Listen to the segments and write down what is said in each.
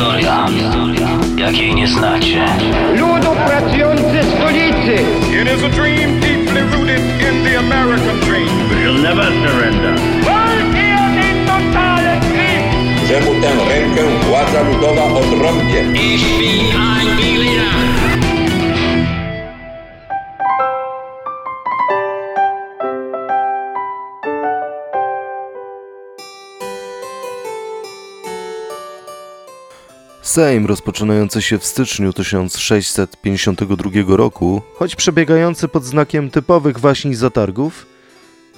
historia, jakiej nie znacie. Ludu pracujący stolicy! It is a dream deeply rooted in the American dream. We'll never surrender. że mu tę rękę władza ludowa odrąbie. Ich bin ein Berliner. Sejm rozpoczynający się w styczniu 1652 roku, choć przebiegający pod znakiem typowych waśni zatargów,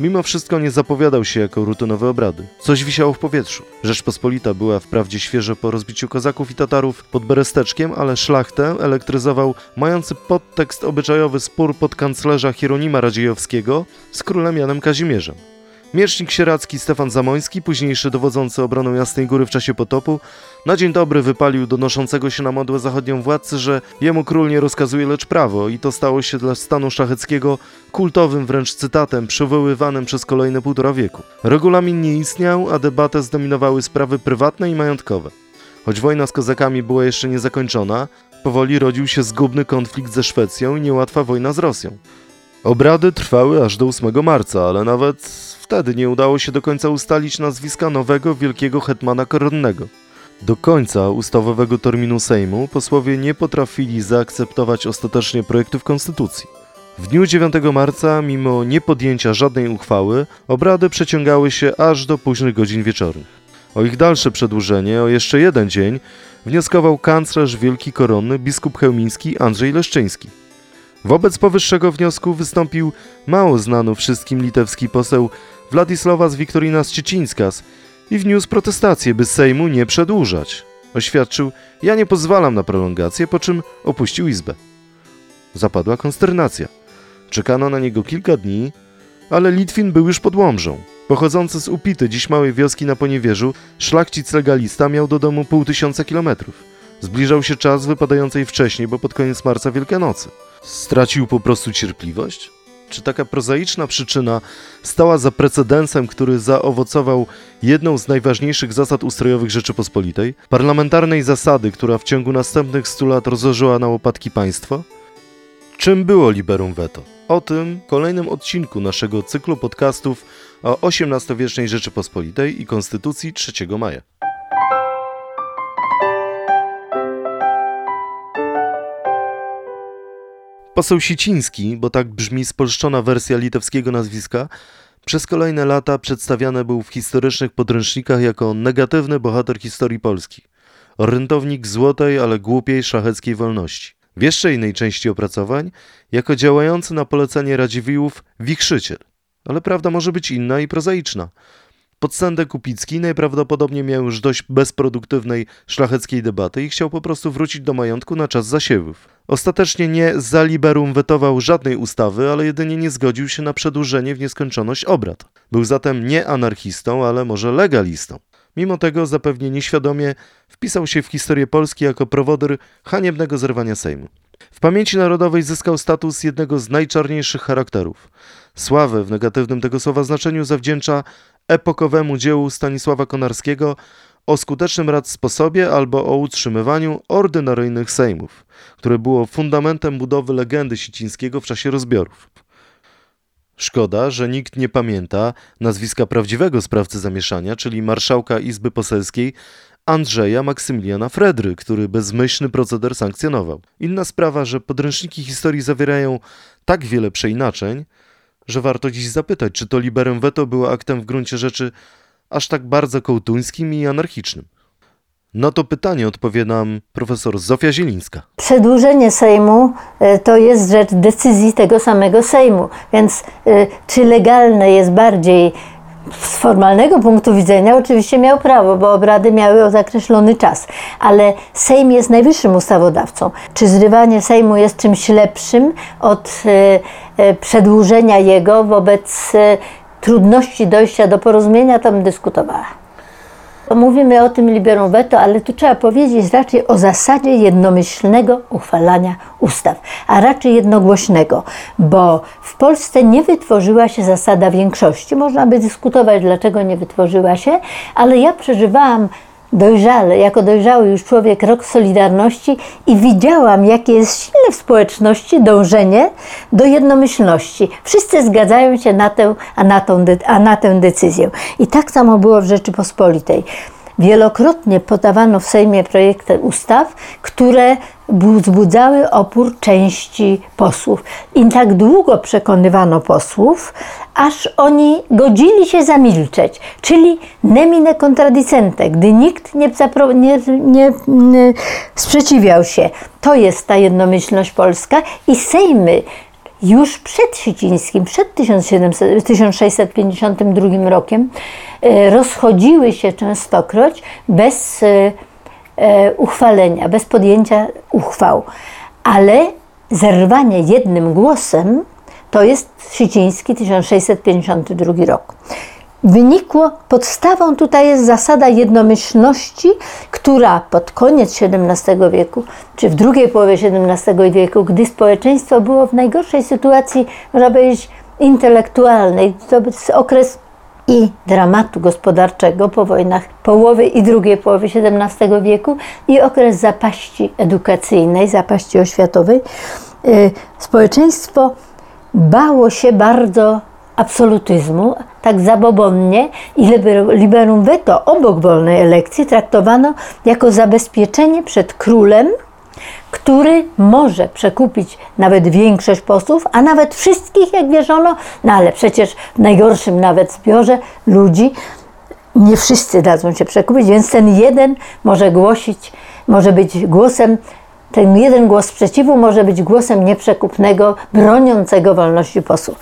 mimo wszystko nie zapowiadał się jako rutynowe obrady. Coś wisiało w powietrzu. Rzeczpospolita była wprawdzie świeżo po rozbiciu kozaków i Tatarów pod Beresteczkiem, ale szlachtę elektryzował mający podtekst obyczajowy spór podkanclerza Hieronima Radziejowskiego z królem Janem Kazimierzem. Miecznik sieradzki Stefan Zamoński, późniejszy dowodzący obroną Jasnej Góry w czasie potopu, na dzień dobry wypalił do noszącego się na modłę zachodnią władcy, że jemu król nie rozkazuje, lecz prawo i to stało się dla stanu szlacheckiego kultowym wręcz cytatem przywoływanym przez kolejne półtora wieku. Regulamin nie istniał, a debatę zdominowały sprawy prywatne i majątkowe. Choć wojna z kozakami była jeszcze niezakończona, powoli rodził się zgubny konflikt ze Szwecją i niełatwa wojna z Rosją. Obrady trwały aż do 8 marca, ale nawet wtedy nie udało się do końca ustalić nazwiska nowego wielkiego hetmana koronnego. Do końca ustawowego terminu Sejmu posłowie nie potrafili zaakceptować ostatecznie projektów konstytucji. W dniu 9 marca, mimo niepodjęcia żadnej uchwały, obrady przeciągały się aż do późnych godzin wieczornych. O ich dalsze przedłużenie o jeszcze jeden dzień wnioskował kanclerz wielki koronny biskup chełmiński Andrzej Leszczyński. Wobec powyższego wniosku wystąpił mało znany wszystkim litewski poseł Władysławas Wiktorinas Ciecińskas i wniósł protestację, by Sejmu nie przedłużać. Oświadczył, ja nie pozwalam na prolongację, po czym opuścił izbę. Zapadła konsternacja. Czekano na niego kilka dni, ale Litwin był już pod Łomżą. Pochodzący z Upity, dziś małej wioski na Poniewierzu, szlachcic legalista miał do domu pół tysiąca kilometrów. Zbliżał się czas wypadającej wcześniej, bo pod koniec marca Wielkanocy. Stracił po prostu cierpliwość? Czy taka prozaiczna przyczyna stała za precedensem, który zaowocował jedną z najważniejszych zasad ustrojowych Rzeczypospolitej? Parlamentarnej zasady, która w ciągu następnych stu lat rozłożyła na łopatki państwo? Czym było liberum veto? O tym w kolejnym odcinku naszego cyklu podcastów o XVIII-wiecznej Rzeczypospolitej i Konstytucji 3 maja. Poseł Siciński, bo tak brzmi spolszczona wersja litewskiego nazwiska, przez kolejne lata przedstawiany był w historycznych podręcznikach jako negatywny bohater historii Polski. Orędownik złotej, ale głupiej szlacheckiej wolności. W jeszcze innej części opracowań jako działający na polecenie Radziwiłłów wichrzyciel. Ale prawda może być inna i prozaiczna. Podsędek Kupicki najprawdopodobniej miał już dość bezproduktywnej szlacheckiej debaty i chciał po prostu wrócić do majątku na czas zasiewów. Ostatecznie nie za liberum wetował żadnej ustawy, ale jedynie nie zgodził się na przedłużenie w nieskończoność obrad. Był zatem nie anarchistą, ale może legalistą. Mimo tego zapewnie nieświadomie wpisał się w historię Polski jako prowodyr haniebnego zerwania Sejmu. W pamięci narodowej zyskał status jednego z najczarniejszych charakterów. Sławę w negatywnym tego słowa znaczeniu zawdzięcza epokowemu dziełu Stanisława Konarskiego o skutecznym rad sposobie albo o utrzymywaniu ordynaryjnych sejmów, które było fundamentem budowy legendy Sicińskiego w czasie rozbiorów. Szkoda, że nikt nie pamięta nazwiska prawdziwego sprawcy zamieszania, czyli marszałka Izby Poselskiej Andrzeja Maksymiliana Fredry, który bezmyślny proceder sankcjonował. Inna sprawa, że podręczniki historii zawierają tak wiele przeinaczeń, że warto dziś zapytać, czy to liberem veto było aktem w gruncie rzeczy aż tak bardzo kołtuńskim i anarchicznym. Na to pytanie odpowie nam profesor Zofia Zielińska. Przedłużenie Sejmu e, to jest rzecz decyzji tego samego Sejmu, więc e, czy legalne jest bardziej z formalnego punktu widzenia oczywiście miał prawo, bo obrady miały zakreślony czas, ale Sejm jest najwyższym ustawodawcą. Czy zrywanie Sejmu jest czymś lepszym od e, przedłużenia jego wobec trudności dojścia do porozumienia, tam dyskutowała. Mówimy o tym liberum veto, ale tu trzeba powiedzieć raczej o zasadzie jednomyślnego uchwalania ustaw, a raczej jednogłośnego, bo w Polsce nie wytworzyła się zasada większości. Można by dyskutować, dlaczego nie wytworzyła się, ale ja przeżywałam dojrzale, jako dojrzały już człowiek rok Solidarności i widziałam, jakie jest silne w społeczności dążenie do jednomyślności. Wszyscy zgadzają się na tę, a na, tą, a na tę decyzję. I tak samo było w Rzeczypospolitej. Wielokrotnie podawano w Sejmie projekty ustaw, które wzbudzały opór części posłów. I tak długo przekonywano posłów, aż oni godzili się zamilczeć, czyli nemine contradicente, gdy nikt nie, nie, nie, nie sprzeciwiał się. To jest ta jednomyślność polska i Sejmy już przed Sicińskim, przed 1700, 1652 rokiem e, rozchodziły się częstokroć bez e, e, uchwalenia, bez podjęcia uchwał. Ale zerwanie jednym głosem to jest Siciński 1652 rok wynikło, podstawą tutaj jest zasada jednomyślności, która pod koniec XVII wieku, czy w drugiej połowie XVII wieku, gdy społeczeństwo było w najgorszej sytuacji, można powiedzieć, intelektualnej, to był okres i dramatu gospodarczego po wojnach połowy i drugiej połowy XVII wieku i okres zapaści edukacyjnej, zapaści oświatowej, y, społeczeństwo bało się bardzo absolutyzmu, tak zabobonnie i liberum veto obok wolnej elekcji traktowano jako zabezpieczenie przed królem, który może przekupić nawet większość posłów, a nawet wszystkich, jak wierzono, no ale przecież w najgorszym nawet zbiorze ludzi nie wszyscy dadzą się przekupić, więc ten jeden może głosić, może być głosem ten jeden głos sprzeciwu może być głosem nieprzekupnego, broniącego wolności posłów.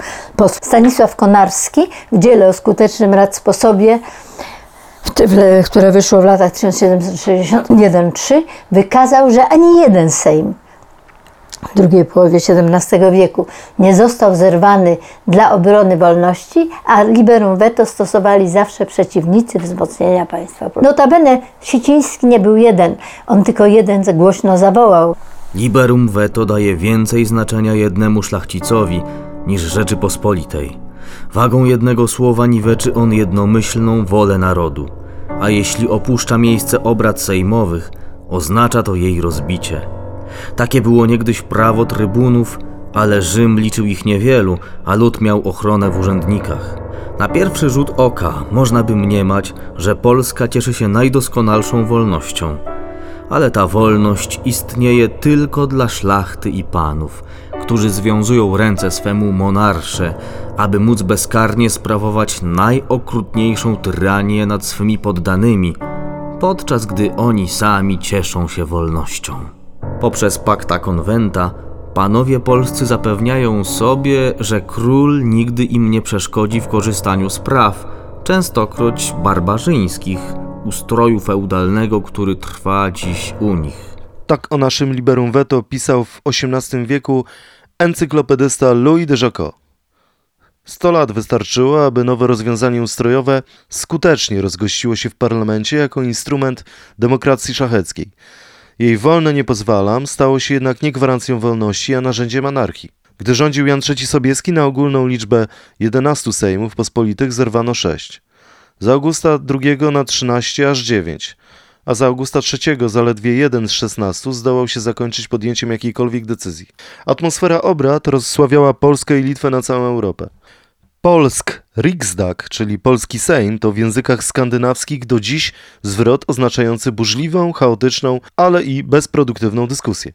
Stanisław Konarski w dziele o skutecznym rad sposobie, które wyszło w latach 1761-3, wykazał, że ani jeden Sejm w drugiej połowie XVII wieku nie został zerwany dla obrony wolności, a liberum veto stosowali zawsze przeciwnicy wzmocnienia państwa. Notabene Siciński nie był jeden, on tylko jeden głośno zawołał. Liberum veto daje więcej znaczenia jednemu szlachcicowi niż Rzeczypospolitej. Wagą jednego słowa niweczy on jednomyślną wolę narodu, a jeśli opuszcza miejsce obrad sejmowych, oznacza to jej rozbicie. Takie było niegdyś prawo trybunów, ale Rzym liczył ich niewielu, a lud miał ochronę w urzędnikach. Na pierwszy rzut oka można by mniemać, że Polska cieszy się najdoskonalszą wolnością. Ale ta wolność istnieje tylko dla szlachty i panów, którzy związują ręce swemu monarsze, aby móc bezkarnie sprawować najokrutniejszą tyranię nad swymi poddanymi, podczas gdy oni sami cieszą się wolnością. Poprzez pakta konwenta panowie polscy zapewniają sobie, że król nigdy im nie przeszkodzi w korzystaniu z praw, częstokroć barbarzyńskich, ustroju feudalnego, który trwa dziś u nich. Tak o naszym liberum veto pisał w XVIII wieku encyklopedysta Louis de Jacot. Sto lat wystarczyło, aby nowe rozwiązanie ustrojowe skutecznie rozgościło się w parlamencie jako instrument demokracji szacheckiej. Jej wolne nie pozwalam stało się jednak nie gwarancją wolności, a narzędziem anarchii. Gdy rządził Jan III Sobieski na ogólną liczbę 11 sejmów pospolitych zerwano 6. Za Augusta II na 13 aż 9, a za Augusta III zaledwie jeden z 16 zdołał się zakończyć podjęciem jakiejkolwiek decyzji. Atmosfera obrad rozsławiała Polskę i Litwę na całą Europę. Polsk Riksdag, czyli polski Sejm, to w językach skandynawskich do dziś zwrot oznaczający burzliwą, chaotyczną, ale i bezproduktywną dyskusję.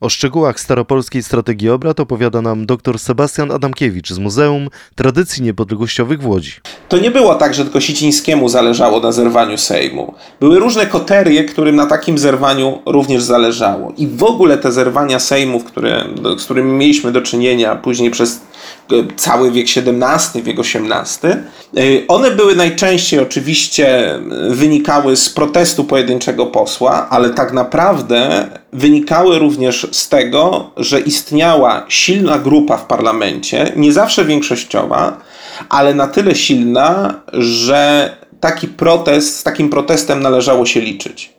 O szczegółach staropolskiej strategii obrad opowiada nam dr Sebastian Adamkiewicz z Muzeum Tradycji Niepodległościowych w Łodzi. To nie było tak, że tylko Sicińskiemu zależało na zerwaniu Sejmu. Były różne koterie, którym na takim zerwaniu również zależało. I w ogóle te zerwania Sejmów, które, z którymi mieliśmy do czynienia później przez cały wiek XVII, wiek XVIII. One były najczęściej oczywiście wynikały z protestu pojedynczego posła, ale tak naprawdę wynikały również z tego, że istniała silna grupa w parlamencie, nie zawsze większościowa, ale na tyle silna, że taki protest, z takim protestem należało się liczyć.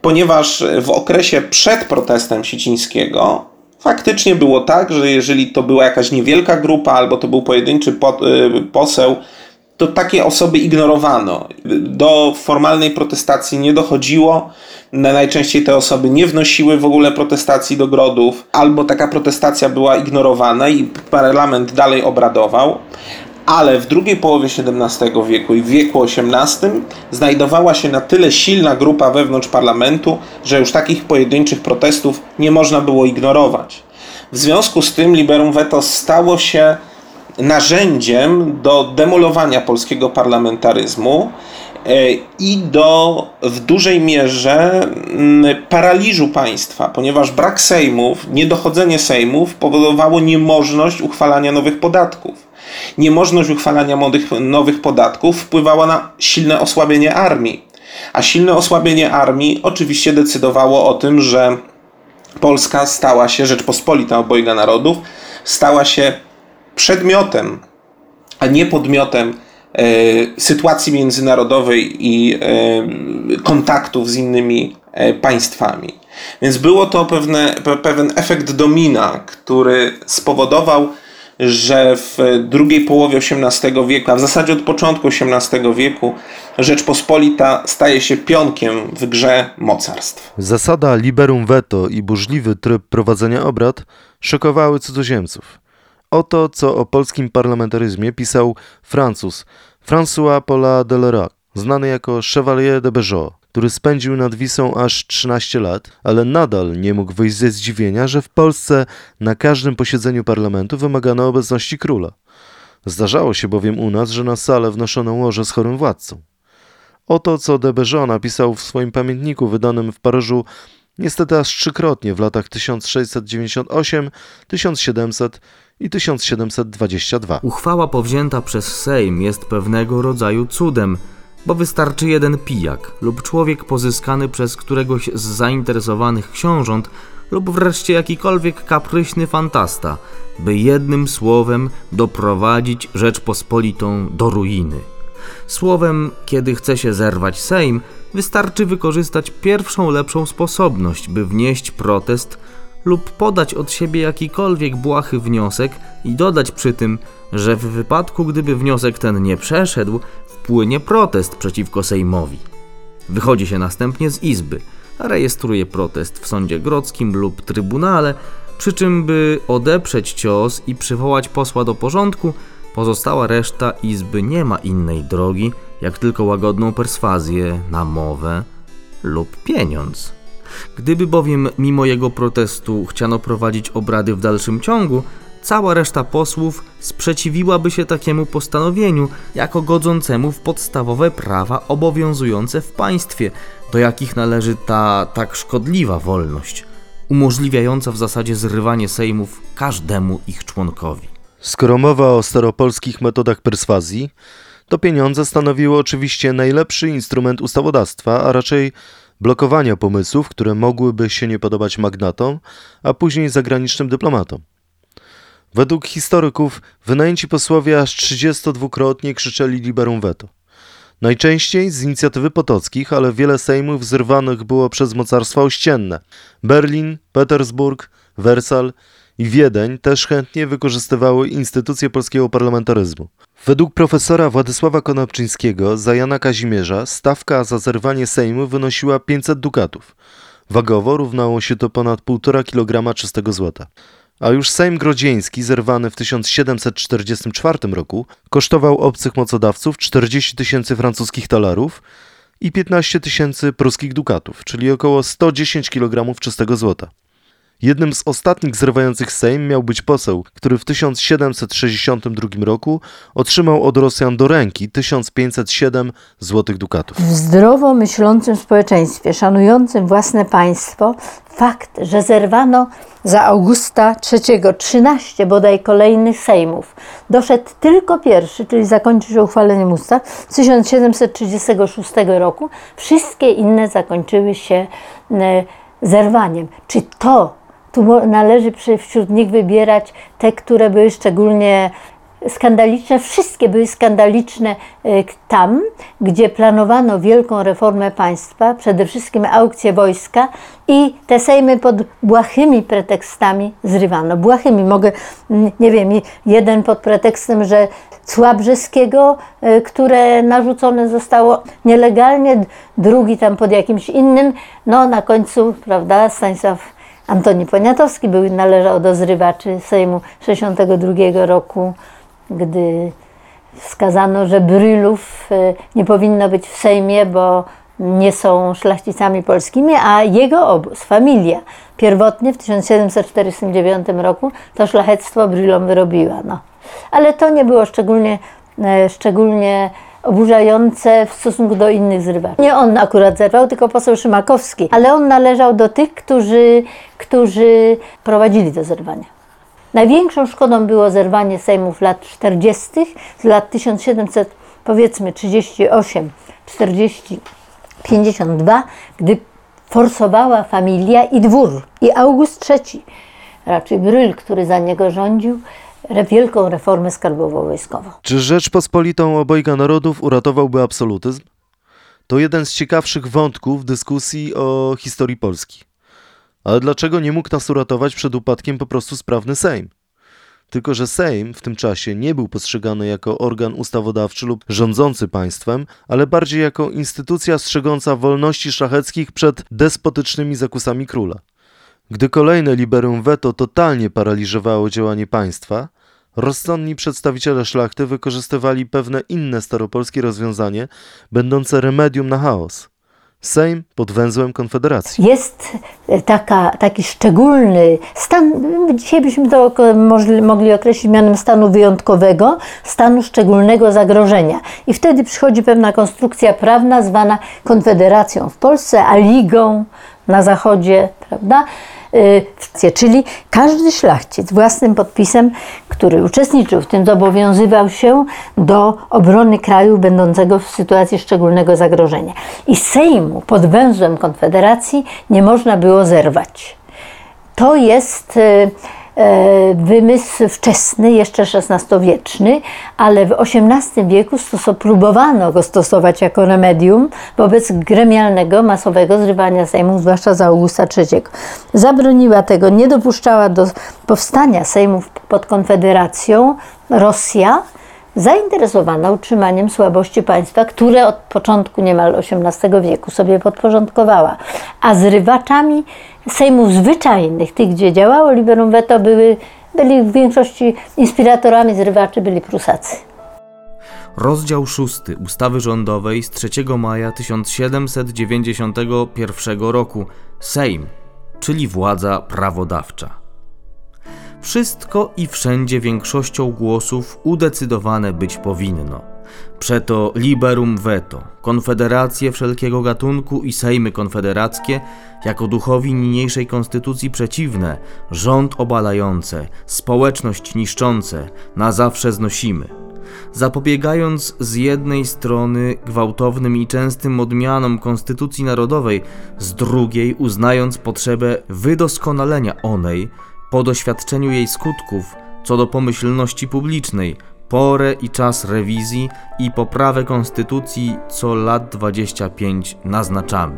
Ponieważ w okresie przed protestem Sicińskiego faktycznie było tak, że jeżeli to była jakaś niewielka grupa albo to był pojedynczy y, poseł, to takie osoby ignorowano. Do formalnej protestacji nie dochodziło. Najczęściej te osoby nie wnosiły w ogóle protestacji do grodów, albo taka protestacja była ignorowana i parlament dalej obradował. Ale w drugiej połowie XVII wieku i w wieku XVIII znajdowała się na tyle silna grupa wewnątrz parlamentu, że już takich pojedynczych protestów nie można było ignorować. W związku z tym liberum veto stało się narzędziem do demolowania polskiego parlamentaryzmu e, i do w dużej mierze mm, paraliżu państwa, ponieważ brak sejmów, niedochodzenie sejmów powodowało niemożność uchwalania nowych podatków. Niemożność uchwalania nowych podatków wpływała na silne osłabienie armii. A silne osłabienie armii oczywiście decydowało o tym, że Polska stała się, Rzeczpospolita obojga narodów, stała się przedmiotem, a nie podmiotem e, sytuacji międzynarodowej i e, kontaktów z innymi e, państwami. Więc było to pewne, pewien efekt domina, który spowodował, że w drugiej połowie XVIII wieku, a w zasadzie od początku XVIII wieku, Rzeczpospolita staje się pionkiem w grze mocarstw. Zasada liberum veto i burzliwy tryb prowadzenia obrad szokowały cudzoziemców. Oto, co o polskim parlamentaryzmie pisał Francuz François Paula Delerat, znany jako Chevalier de Bejeau, który spędził nad Wisą aż 13 lat, ale nadal nie mógł wyjść ze zdziwienia, że w Polsce na każdym posiedzeniu parlamentu wymagano obecności króla. Zdarzało się bowiem u nas, że na salę wnoszono łoże z chorym władcą. Oto, co de Bejeau napisał w swoim pamiętniku wydanym w Paryżu niestety aż trzykrotnie w latach 1698, 1700 i 1722. Uchwała powzięta przez Sejm jest pewnego rodzaju cudem, bo wystarczy jeden pijak lub człowiek pozyskany przez któregoś z zainteresowanych książąt lub wreszcie jakikolwiek kapryśny fantasta, by jednym słowem doprowadzić Rzeczpospolitą do ruiny. Słowem, kiedy chce się zerwać Sejm, wystarczy wykorzystać pierwszą lepszą sposobność, by wnieść protest lub podać od siebie jakikolwiek błahy wniosek i dodać przy tym, że w wypadku gdyby wniosek ten nie przeszedł, wpłynie protest przeciwko Sejmowi. Wychodzi się następnie z izby, a rejestruje protest w sądzie grodzkim lub trybunale, przy czym by odeprzeć cios i przywołać posła do porządku, pozostała reszta izby nie ma innej drogi, jak tylko łagodną perswazję, namowę lub pieniądz. Gdyby bowiem mimo jego protestu chciano prowadzić obrady w dalszym ciągu, cała reszta posłów sprzeciwiłaby się takiemu postanowieniu, jako godzącemu w podstawowe prawa obowiązujące w państwie, do jakich należy ta tak szkodliwa wolność, umożliwiająca w zasadzie zrywanie sejmów każdemu ich członkowi. Skoro mowa o staropolskich metodach perswazji, to pieniądze stanowiły oczywiście najlepszy instrument ustawodawstwa, a raczej blokowania pomysłów, które mogłyby się nie podobać magnatom, a później zagranicznym dyplomatom. Według historyków wynajęci posłowie aż 32-krotnie krzyczeli liberum veto. Najczęściej z inicjatywy potockich, ale wiele sejmów zrywanych było przez mocarstwa ościenne. Berlin, Petersburg, Wersal i Wiedeń też chętnie wykorzystywały instytucje polskiego parlamentaryzmu. Według profesora Władysława Konopczyńskiego za Jana Kazimierza stawka za zerwanie Sejmu wynosiła 500 dukatów. Wagowo równało się to ponad 1,5 kg czystego złota. A już Sejm Grodzieński, zerwany w 1744 roku, kosztował obcych mocodawców 40 tysięcy francuskich talarów i 15 tysięcy pruskich dukatów, czyli około 110 kg czystego złota. Jednym z ostatnich zrywających Sejm miał być poseł, który w 1762 roku otrzymał od Rosjan do ręki 1507 złotych dukatów. W zdrowo myślącym społeczeństwie, szanującym własne państwo, fakt, że zerwano za Augusta III 13 bodaj kolejnych sejmów. Doszedł tylko pierwszy, czyli zakończył się uchwaleniem ustaw w 1736 roku. Wszystkie inne zakończyły się e, zerwaniem. Czy to tu należy wśród nich wybierać te, które były szczególnie skandaliczne. Wszystkie były skandaliczne e, tam, gdzie planowano wielką reformę państwa, przede wszystkim aukcje wojska i te sejmy pod błahymi pretekstami zrywano. Błahymi, mogę, nie wiem, jeden pod pretekstem, że cła brzeskiego, e, które narzucone zostało nielegalnie, drugi tam pod jakimś innym. No na końcu, prawda, Stanisław Antoni Poniatowski był, należał do zrywaczy Sejmu 62 roku, gdy wskazano, że Brylów e, nie powinno być w Sejmie, bo nie są szlachcicami polskimi, a jego obóz, familia, pierwotnie w 1749 roku to szlachectwo Brylom wyrobiła. No. Ale to nie było szczególnie, e, szczególnie oburzające w stosunku do innych zrywaczy. Nie on akurat zerwał, tylko poseł Szymakowski, ale on należał do tych, którzy, którzy prowadzili to zerwanie. Największą szkodą było zerwanie Sejmów lat 40., z lat 1700, powiedzmy 38, 40, 52, gdy forsowała familia i dwór, i August III, raczej Bryl, który za niego rządził, wielką reformę skarbową-wojskową. Czy Rzeczpospolitą obojga narodów uratowałby absolutyzm? To jeden z ciekawszych wątków dyskusji o historii Polski. Ale dlaczego nie mógł nas uratować przed upadkiem po prostu sprawny Sejm? Tylko, że Sejm w tym czasie nie był postrzegany jako organ ustawodawczy lub rządzący państwem, ale bardziej jako instytucja strzegąca wolności szlacheckich przed despotycznymi zakusami króla. Gdy kolejne liberum veto totalnie paraliżowało działanie państwa, rozsądni przedstawiciele szlachty wykorzystywali pewne inne staropolskie rozwiązanie, będące remedium na chaos. Sejm pod węzłem Konfederacji. Jest taka, taki szczególny stan, dzisiaj byśmy to mogli określić mianem stanu wyjątkowego, stanu szczególnego zagrożenia. I wtedy przychodzi pewna konstrukcja prawna zwana Konfederacją w Polsce, a Ligą na Zachodzie, prawda? Y, czyli każdy szlachcic własnym podpisem, który uczestniczył w tym, zobowiązywał się do obrony kraju będącego w sytuacji szczególnego zagrożenia. I Sejmu pod węzłem Konfederacji nie można było zerwać. To jest y, wymysł wczesny, jeszcze XVI-wieczny, ale w XVIII wieku stoso, próbowano go stosować jako remedium wobec gremialnego, masowego zrywania Sejmu, zwłaszcza za Augusta III. Zabroniła tego, nie dopuszczała do powstania Sejmów pod Konfederacją Rosja, zainteresowana utrzymaniem słabości państwa, które od początku niemal XVIII wieku sobie podporządkowała. A zrywaczami sejmów zwyczajnych, tych gdzie działało liberum veto, były, byli w większości inspiratorami zrywaczy byli Prusacy. Rozdział 6 ustawy rządowej z 3 maja 1791 roku Sejm, czyli władza prawodawcza. Wszystko i wszędzie większością głosów udecydowane być powinno. Przeto liberum veto, konfederacje wszelkiego gatunku i sejmy konfederackie, jako duchowi niniejszej konstytucji przeciwne, rząd obalające, społeczność niszczące, na zawsze znosimy. Zapobiegając z jednej strony gwałtownym i częstym odmianom konstytucji narodowej, z drugiej uznając potrzebę wydoskonalenia onej, po doświadczeniu jej skutków co do pomyślności publicznej, porę i czas rewizji i poprawę konstytucji co lat 25 naznaczamy.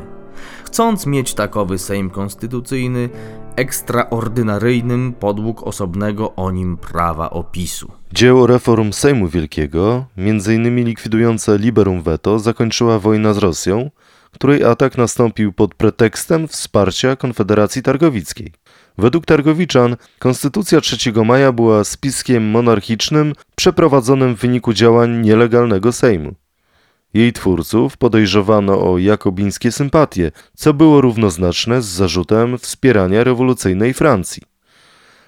Chcąc mieć takowy Sejm Konstytucyjny, ekstraordynaryjnym podług osobnego o nim prawa opisu. Dzieło reform Sejmu Wielkiego, m.in. likwidujące liberum veto, zakończyła wojna z Rosją, której atak nastąpił pod pretekstem wsparcia Konfederacji Targowickiej. Według Targowiczan konstytucja 3 maja była spiskiem monarchicznym przeprowadzonym w wyniku działań nielegalnego Sejmu. Jej twórców podejrzewano o jakobińskie sympatie, co było równoznaczne z zarzutem wspierania rewolucyjnej Francji.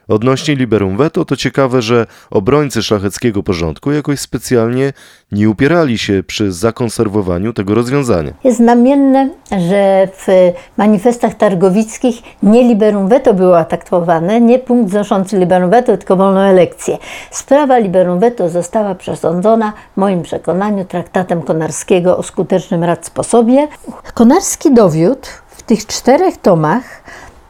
Odnośnie liberum veto to ciekawe, że obrońcy szlacheckiego porządku jakoś specjalnie nie upierali się przy zakonserwowaniu tego rozwiązania. Jest znamienne, że w manifestach targowickich nie liberum veto było ataktowane, nie punkt znoszący liberum veto, tylko wolną elekcję. Sprawa liberum veto została przesądzona w moim przekonaniu traktatem Konarskiego o skutecznym rad sposobie. Konarski dowiódł w tych czterech tomach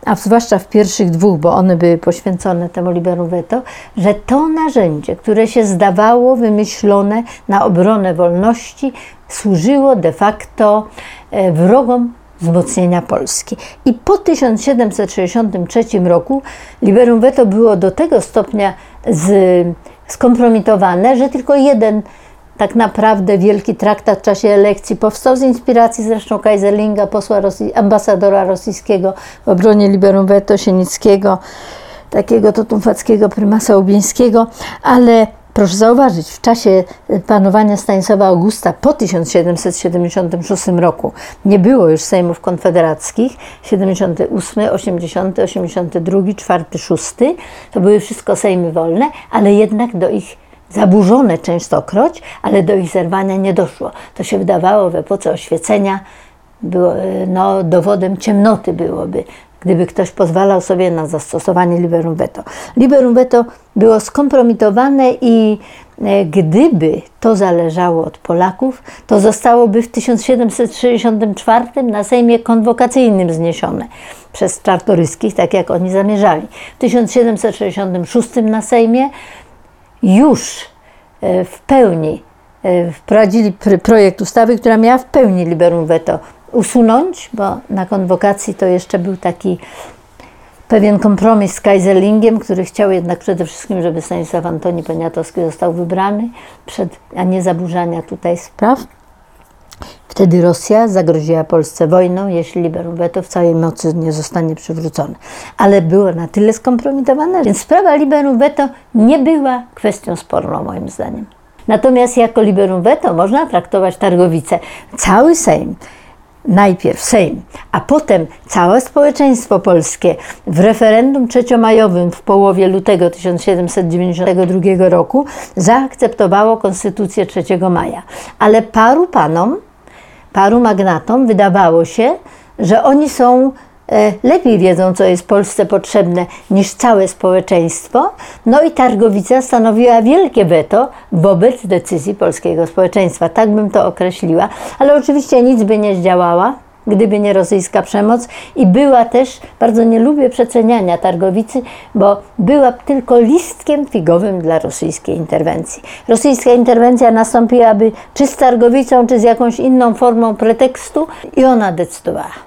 a zwłaszcza w pierwszych dwóch, bo one były poświęcone temu liberum veto, że to narzędzie, które się zdawało wymyślone na obronę wolności, służyło de facto e, wrogom wzmocnienia Polski. I po 1763 roku liberum veto było do tego stopnia z, skompromitowane, że tylko jeden tak naprawdę wielki traktat w czasie elekcji powstał z inspiracji zresztą Kaiserlinga, posła Rosji, ambasadora rosyjskiego w obronie liberum veto Sienickiego, takiego totumfackiego prymasa Ubieńskiego, ale proszę zauważyć, w czasie panowania Stanisława Augusta po 1776 roku nie było już sejmów konfederackich, 78, 80, 82, 4, 6, to były wszystko sejmy wolne, ale jednak do ich zaburzone częstokroć, ale do ich zerwania nie doszło. To się wydawało w epoce oświecenia, było, no, dowodem ciemnoty byłoby, gdyby ktoś pozwalał sobie na zastosowanie liberum veto. Liberum veto było skompromitowane i e, gdyby to zależało od Polaków, to zostałoby w 1764 na Sejmie konwokacyjnym zniesione przez czartoryskich, tak jak oni zamierzali. W 1766 na Sejmie już e, w pełni e, wprowadzili projekt ustawy, która miała w pełni liberum veto usunąć, bo na konwokacji to jeszcze był taki pewien kompromis z Kaiserlingiem, który chciał jednak przede wszystkim, żeby Stanisław Antoni Poniatowski został wybrany, przed, a nie zaburzania tutaj spraw. Wtedy Rosja zagroziła Polsce wojną, jeśli liberum veto w całej mocy nie zostanie przywrócone. Ale było na tyle skompromitowane, więc sprawa liberum veto nie była kwestią sporną moim zdaniem. Natomiast jako liberum veto można traktować Targowice. Cały Sejm najpierw Sejm, a potem całe społeczeństwo polskie w referendum trzeciomajowym w połowie lutego 1792 roku zaakceptowało konstytucję 3 maja. Ale paru panom, paru magnatom wydawało się, że oni są e, lepiej wiedzą, co jest Polsce potrzebne niż całe społeczeństwo. No i Targowica stanowiła wielkie weto wobec decyzji polskiego społeczeństwa. Tak bym to określiła, ale oczywiście nic by nie zdziałała. Gdyby nie rosyjska przemoc, i była też, bardzo nie lubię przeceniania Targowicy, bo była tylko listkiem figowym dla rosyjskiej interwencji. Rosyjska interwencja nastąpiłaby czy z Targowicą, czy z jakąś inną formą pretekstu, i ona decydowała.